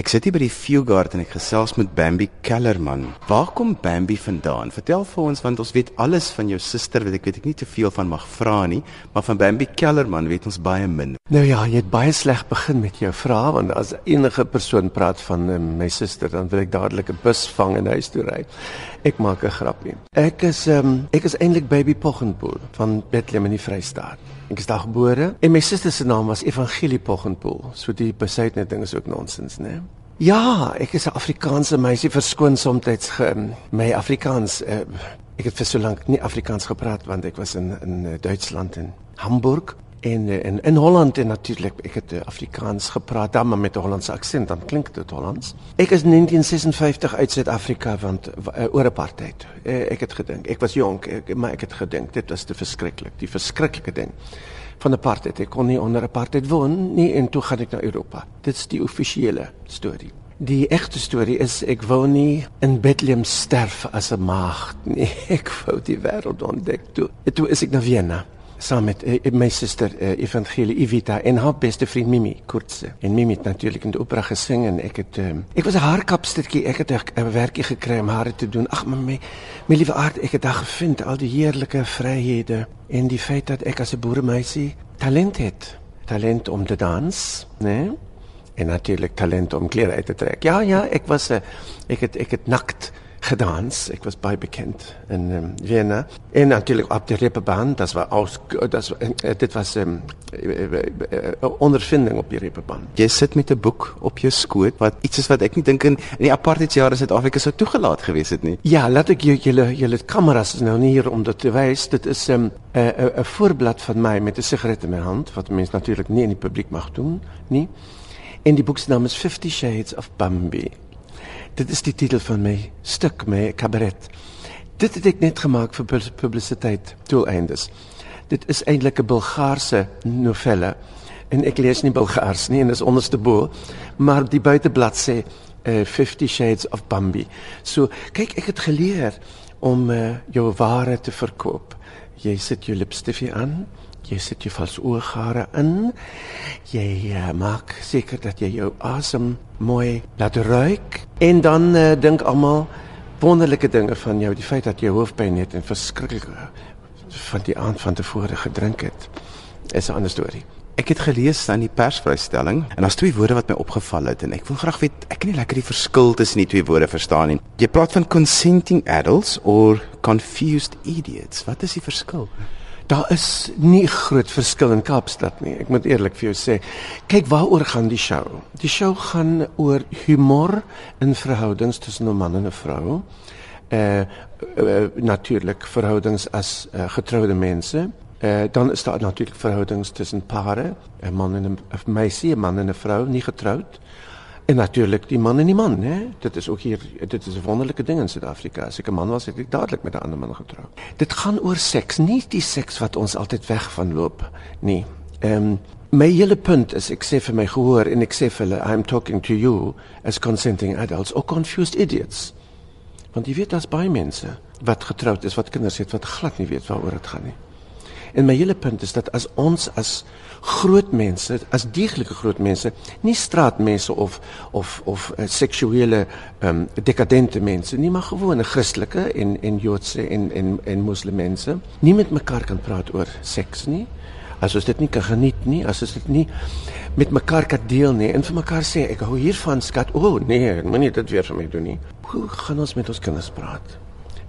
Ek sit hier by die Fieldgard en ek gesels met Bambi Kellerman. Waar kom Bambi vandaan? Vertel vir ons want ons weet alles van jou suster, weet ek weet ek nie te veel van mag vra nie, maar van Bambi Kellerman weet ons baie min. Nou ja, jy het baie sleg begin met jou vrae want as enige persoon praat van um, my suster, dan wil ek dadelik 'n bus vang en huis toe ry. Ek maak 'n grapie. Ek is ehm um, ek is eintlik baby Poggenpoel van Bethlehem in die Vrystaat. Ek is daar gebore en my suster se naam was Evangelie Poggenpoel. So die besuitne ding is ook nonsens, né? Ja, ek is 'n Afrikaanse meisie verskoon soms my Afrikaans uh, ek het vir so lank nie Afrikaans gepraat want ek was in in uh, Duitsland in Hamburg en uh, in in Holland en natuurlik ek het uh, Afrikaans gepraat dan maar met 'n Hollandse aksent dan klink dit Hollands. Ek is 1956 uit Suid-Afrika want uh, oor apartheid. Uh, ek het gedink ek was jonk ek, maar ek het gedink dit was te verskriklik, die verskriklike ding van apartheid. Ek kon nie onder apartheid woon nie en toe gaan ek na Europa. Dit is die offisiële storie. Die egte storie is ek wou nie in Bethlehem sterf as 'n maagd nie. Ek wou die wêreld ontdek toe. Toe is ek na Vienna saam met uh, my suster uh, Evangelie Evita en haar beste vriend Mimi Kurtse. En Mimi het natuurlik in die opera gesing en ek het um, ek was 'n haarkapstertjie. Ek het 'n werkie gekry om hare te doen. Ag my my liewe aard, ek het daar gevind al die heerlike vryhede en die feit dat ek as 'n boeremeisie talent het. Talent om te dans, né? Nee? En natuurlik talent om klere uit te trek. Ja, ja, ek was 'n ek het ek het nakt gedans. Ek was baie bekend in um, Vienna. En natuurlik op die Reeperbaan, das war aus das uh, dit was 'n um, uh, ondervinding op die Reeperbaan. Jy sit met 'n boek op jou skoot wat iets is wat ek nie dink in in die apartheidsjare Suid-Afrika sou toegelaat gewees het nie. Ja, laat ek julle julle kameras nou nie hier om dit te wys. Dit is 'n um, 'n 'n voorblad van my met 'n sigaret in my hand wat mense natuurlik nie in die publiek mag doen nie. En die boek se naam is 50 Shades of Bambi. Dit is die titel van my stuk, my kabaret. Dit het ek net gemaak vir publisiteit doeleindes. Dit is eintlik 'n Bulgaarse novelle en ek lees nie Bulgaars nie en dis onderste bo, maar die buiteblad sê uh, 50 Shades of Bambi. So kyk, ek het geleer om uh, jou ware te verkoop. Jy sit jou lipstifie aan, jy sit jou vals ooghare in. Jy uh, maak seker dat jy jou asem mooi laat ruik en dan uh, dink almal wonderlike dinge van jou, die feit dat jy hoofpyn het en verskriklik van die aand van tevore gedrink het. Is 'n ander storie. Ek het gelees aan die persvrystelling en daar's twee woorde wat my opgeval het en ek wil graag weet, ek kan nie lekker die verskil tussen die twee woorde verstaan nie. Jy praat van consenting adults or confused idiots. Wat is die verskil? Daar is nie groot verskil in Kaapstad nie. Ek moet eerlik vir jou sê. Kyk waaroor gaan die show? Die show gaan oor humor in verhoudings tussen 'n man en 'n vrou. Uh, uh, natuurlik verhoudings as uh, getroude mense. Uh, dan is daar natuurlik verhoudings tussen pare, 'n man en 'n meisie, 'n man en 'n vrou, nie getroud. En natuurlik die man en die man, hè. Dit is ook hier dit is 'n wonderlike ding in Suid-Afrika. As ek 'n man was, het ek dadelik met 'n ander man getrou. Dit gaan oor seks, nie die seks wat ons altyd weg van loop nie. Ehm um, my hele punt is ek sê vir my gehoor en ek sê vir hulle I'm talking to you as consenting adults or confused idiots. Want jy weet daar's baie mense wat getroud is, wat kinders het wat glad nie weet waaroor dit gaan nie. En my hele punt is dat as ons as groot mense, as deeglike groot mense, nie straatmense of of of uh, seksuele ehm um, dekadente mense nie, maar gewone Christelike en en Joodse en en en moslimmense, nie met mekaar kan praat oor seks nie. As ons dit nie kan geniet nie, as ons dit nie met mekaar kan deel nie en vir mekaar sê ek hou hiervan skat. O oh, nee, moenie dit weer vir my doen nie. Hoe gaan ons met ons kinders praat?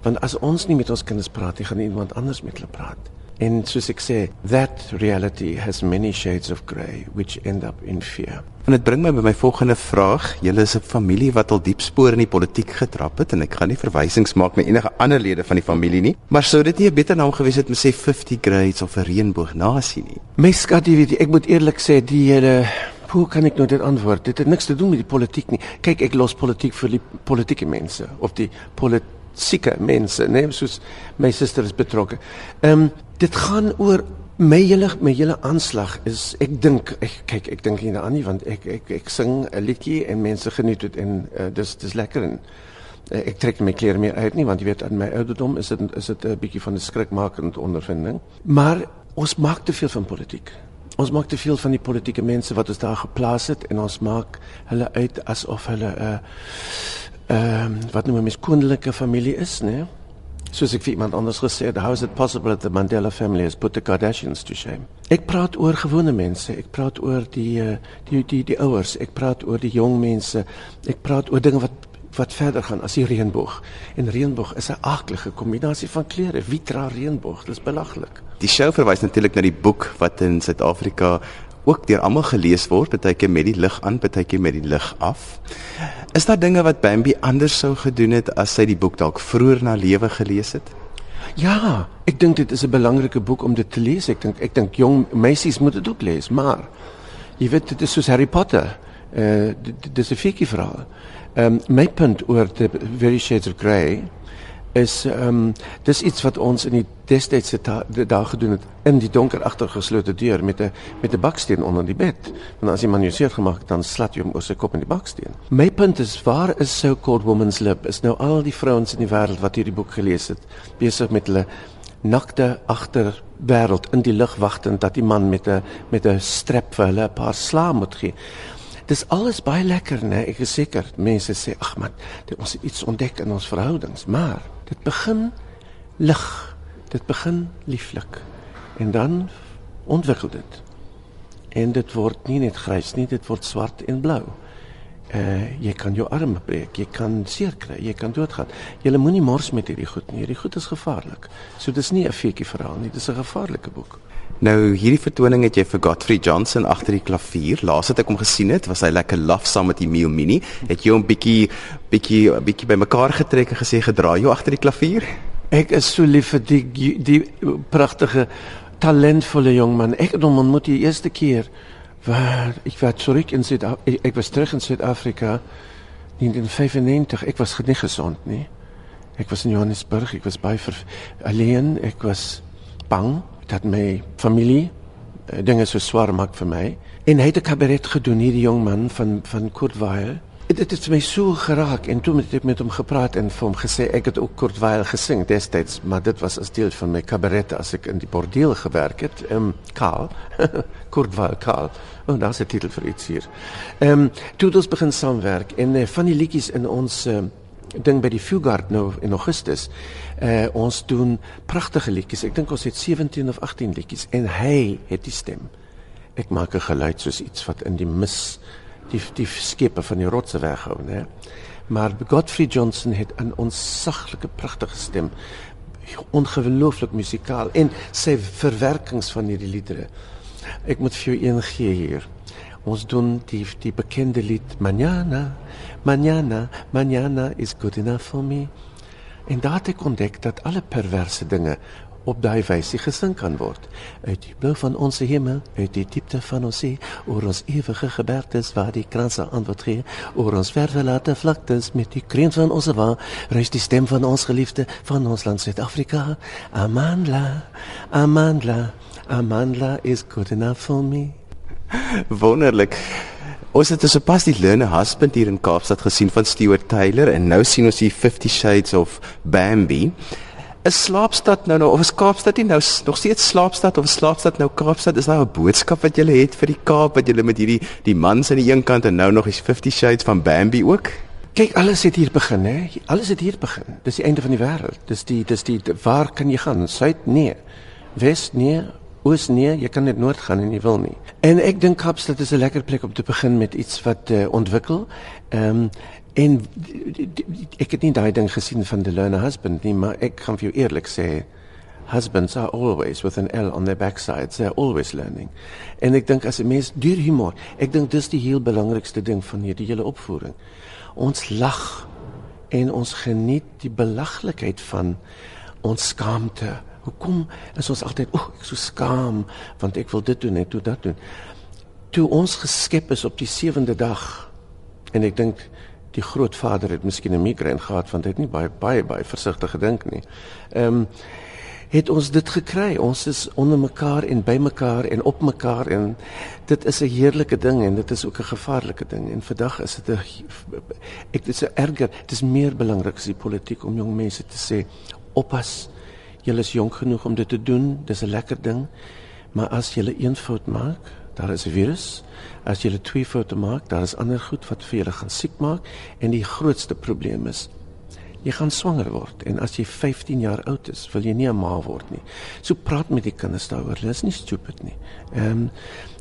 Want as ons nie met ons kinders praat nie, gaan iemand anders met hulle praat. En soos ek sê, that reality has many shades of grey which end up in fear. En dit bring my by my volgende vraag. Julle is 'n familie wat al diep spore in die politiek getrap het en ek gaan nie verwysings maak na enige ander lede van die familie nie, maar sou dit nie 'n beter naam gewees het om sê 50 grades of 'n reënboognasie nie? My skat, jy weet, ek moet eerlik sê die hele Hoe kan ek nou dit antwoord? Dit het niks te doen met die politiek nie. Kyk, ek los politiek vir die politieke mense of die politieke mense, nee, soos my suster is betrokke. Ehm um, dit gaan oor my hele my hele aanslag is ek dink ek kyk ek dink nie daaraan nie want ek ek ek sing 'n liedjie en mense geniet dit en uh, dis dis lekker en uh, ek trek my klere meer uit nie want jy weet aan my ouderdom is dit is dit 'n bietjie van 'n skrikmakende ondervinding maar ons maak te veel van politiek Ons maak te veel van die politieke mense wat ons daar geplaas het en ons maak hulle uit asof hulle 'n uh, ehm uh, wat noem mens kondelike familie is, né? Nee? Soos ek vir iemand anders gesê het, how is it possible that the Mandela family has put the Kardashians to shame? Ek praat oor gewone mense, ek praat oor die eh, die die die ouers, ek praat oor die jong mense, ek praat oor dinge wat wat verder gaan as die reënboog. En reënboog is 'n aardige kombinasie van kleure. Wie dra reënboog? Dis belaglik. Die show verwys natuurlik na die boek wat in Suid-Afrika ook deur almal gelees word, baie keer met die lig aan, baie keer met die lig af. Is daar dinge wat Bambi anders sou gedoen het as sy die boek dalk vroeër na lewe gelees het? Ja, ek dink dit is 'n belangrike boek om dit te lees. Ek dink ek dink jong meisies moet dit ook lees, maar jy weet dit is soos Harry Potter. Eh uh, dit is 'n fikkie verhaal. Ehm um, my punt oor the Very Shades of Grey is um, dis iets wat ons in die destydse dae gedoen het in die donker agtergeslote deur met 'n met 'n baksteen onder die bed. Want as jy man jou seer gemaak het, dan slat jy hom oor sy kop in die baksteen. My punt is waar is so called woman's lib? Is nou al die vrouens in die wêreld wat hierdie boek gelees het besig met hulle nakte agter wêreld in die lug wagtend dat die man met 'n met 'n strep vir hulle 'n paar slae moet gee. Dis alles baie lekker, né? Ek is seker mense sê, "Ag man, ons het iets ontdek in ons verhoudings." Maar dit begin lig. Dit begin lieflik. En dan ontwikkel dit. En dit word nie net grys nie, dit word swart en blou. Uh jy kan jou arm breek, jy kan seer kry, jy kan doodgaan. Jy moenie mors met hierdie goed nie. Hierdie goed is gevaarlik. So dis nie 'n feetjie verhaal nie, dis 'n gevaarlike boek. Nou hierdie vertoning het jy vir Godfrey Johnson agter die klavier. Laas het ek hom gesien het, was hy lekker laf saam met die Mio Mini. Het jy hom bietjie bietjie bietjie bymekaar getrek en gesê gedra jou agter die klavier? Ek is so lief vir die die, die pragtige talentvolle jong man. Ek het hom ontmoet die eerste keer waar ek was terug in Suid ek, ek was terug in Suid-Afrika in 1995. Ek was nie gesond nie. Ek was in Johannesburg, ek was by alleen, ek was bang dat my familie uh, dinge so swaar maak vir my. En hy het 'n kabaret gedoen hierdie jong man van van Kurtwail. Dit het, het my so geraak en toe het ek met hom gepraat en vir hom gesê ek het ook Kurtwail gesing destyds, maar dit was as deel van my kabaret as ek in die bordeel gewerk het. Ehm um, Karl Kurtwail Karl. Oh, daar's 'n titel vir iets hier. Ehm um, toe het ons begin saamwerk en uh, van die liedjies in ons uh, ding by die Fugard nou in Augustus. Uh ons doen pragtige liedjies. Ek dink ons het 17 of 18 liedjies en hy het die stem. Ek maak 'n geluid soos iets wat in die mis die die skepe van die rotse weghou, né? Maar Godfrey Johnson het 'n onsaglike pragtige stem. Ongelooflik musikaal en sy verwerkings van hierdie liedere. Ek moet vir jou een gee hier. Ons doen die die bekende lied Manana, Manana, Manana is good enough for me. En daar het ek ontdek dat alle perverse dinge op daai wyse gesing kan word. Uit die blou van ons hemel, uit die diepte van ons see, oor ons ewige gebergtes waar die kranse antwoord gee, oor ons verlate vlaktes met die kreun van ons wa, reis die stem van ons geliefde van ons land Suid-Afrika. Amandla, Amandla, Amandla is good enough for me. Wonderlik. Ons het dus pas die Lerne Husband hier in Kaapstad gesien van Stewart Taylor en nou sien ons hier 50 Shades of Bambi. 'n Slaapstad nou nou of is Kaapstad nie nou nog steeds slaapstad of slaapstad nou Kaapstad? Is daar 'n boodskap wat jy het vir die Kaap wat jy met hierdie die mans aan die een kant en nou nog is 50 Shades van Bambi ook? Kyk, alles het hier begin, hè. Alles het hier begin. Dis die einde van die wêreld. Dis die dis die waar kan jy gaan? Suid? Nee. Wes? Nee oos nee, jy kan net noord gaan en jy wil nie. En ek dink Kaapstad is 'n lekker plek om te begin met iets wat uh, ontwikkel. Ehm um, en ek het nie daai ding gesien van learner husband nie, maar ek kan vir jou eerlik sê husbands are always with an L on their backside. They're always learning. En ek dink as 'n mens duur humor, ek dink dis die heel belangrikste ding van hierdie hele opvoering. Ons lag en ons geniet die belaglikheid van ons skaamte Hoekom is ons altyd, o, ek so skaam want ek wil dit doen en toe dat doen. Toe ons geskep is op die sewende dag en ek dink die grootvader het miskien 'n migraine gehad want hy het nie baie baie baie versigtig gedink nie. Ehm um, het ons dit gekry. Ons is onder mekaar en by mekaar en op mekaar en dit is 'n heerlike ding en dit is ook 'n gevaarlike ding. En vandag is dit 'n ek dit is erger. Dit is meer belangrik as die politiek om jong mense te sê oppas. Julle is jonk genoeg om dit te doen. Dis 'n lekker ding. Maar as jy een fout maak, daar is 'n virus. As jy twee foute maak, daar is ander goed wat vir julle gaan siek maak en die grootste probleem is jy gaan swanger word en as jy 15 jaar oud is, wil jy nie 'n ma word nie. So praat met die kinders daaroor. Hulle is nie stupid nie. Ehm um,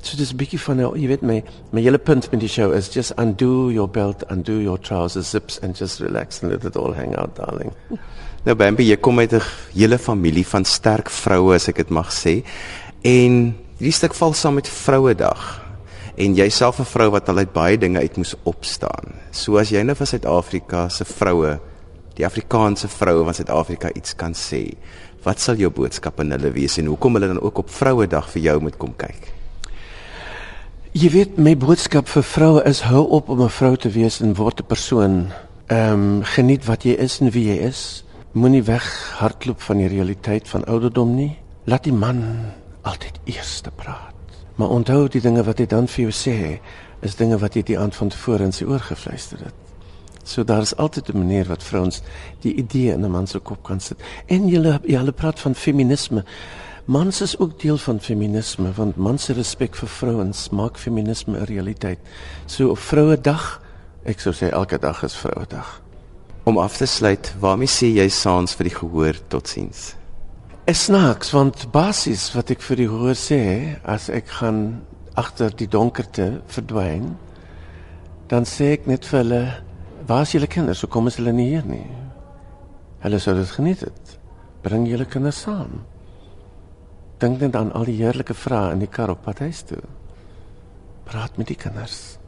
so dis 'n bietjie van nou, jy weet my my hele punt met die show is just undo your belt, undo your trousers zips and just relax and let it all hang out darling. Nou Bambi, jy kom uit 'n hele familie van sterk vroue as ek dit mag sê. En hierdie stuk val saam met Vrouedag. En jouself 'n vrou wat al uit baie dinge uit moes opstaan. So as jy nou vir Suid-Afrika se vroue die Afrikaanse vroue van Suid-Afrika iets kan sê. Wat sal jou boodskap aan hulle wees en hoekom hulle dan ook op Vrouedag vir jou moet kom kyk? Jy weet my boodskap vir vroue is hou op om 'n vrou te wees en word 'n persoon. Ehm um, geniet wat jy is en wie jy is. Moenie weg hardloop van die realiteit van ouderdom nie. Laat die man altyd eers praat. Maar onthou die dinge wat hy dan vir jou sê, is dinge wat jy die aand van tevore in sy oor gefluister het. So daar is altyd 'n manier wat vrouens die idee in 'n man se kop kan sit. En julle julle praat van feminisme. Mans is ook deel van feminisme want mans se respek vir vrouens maak feminisme 'n realiteit. So op Vrouedag, ek sou sê elke dag is Vrouedag. Om af te sluit, waarmee sê jy saans vir die gehoor totsiens? Ek snaaks want basies wat ek vir die gehoor sê as ek gaan agter die donkerte verdwyn, dan sê ek net vir hulle Waar is julle kinders? Hoekom is hulle nie hier nie? Hulle sou dit geniet het. Bring julle kinders saam. Dink net aan al die heerlike vrae in die kar op pad huis toe. Praat met die kinders.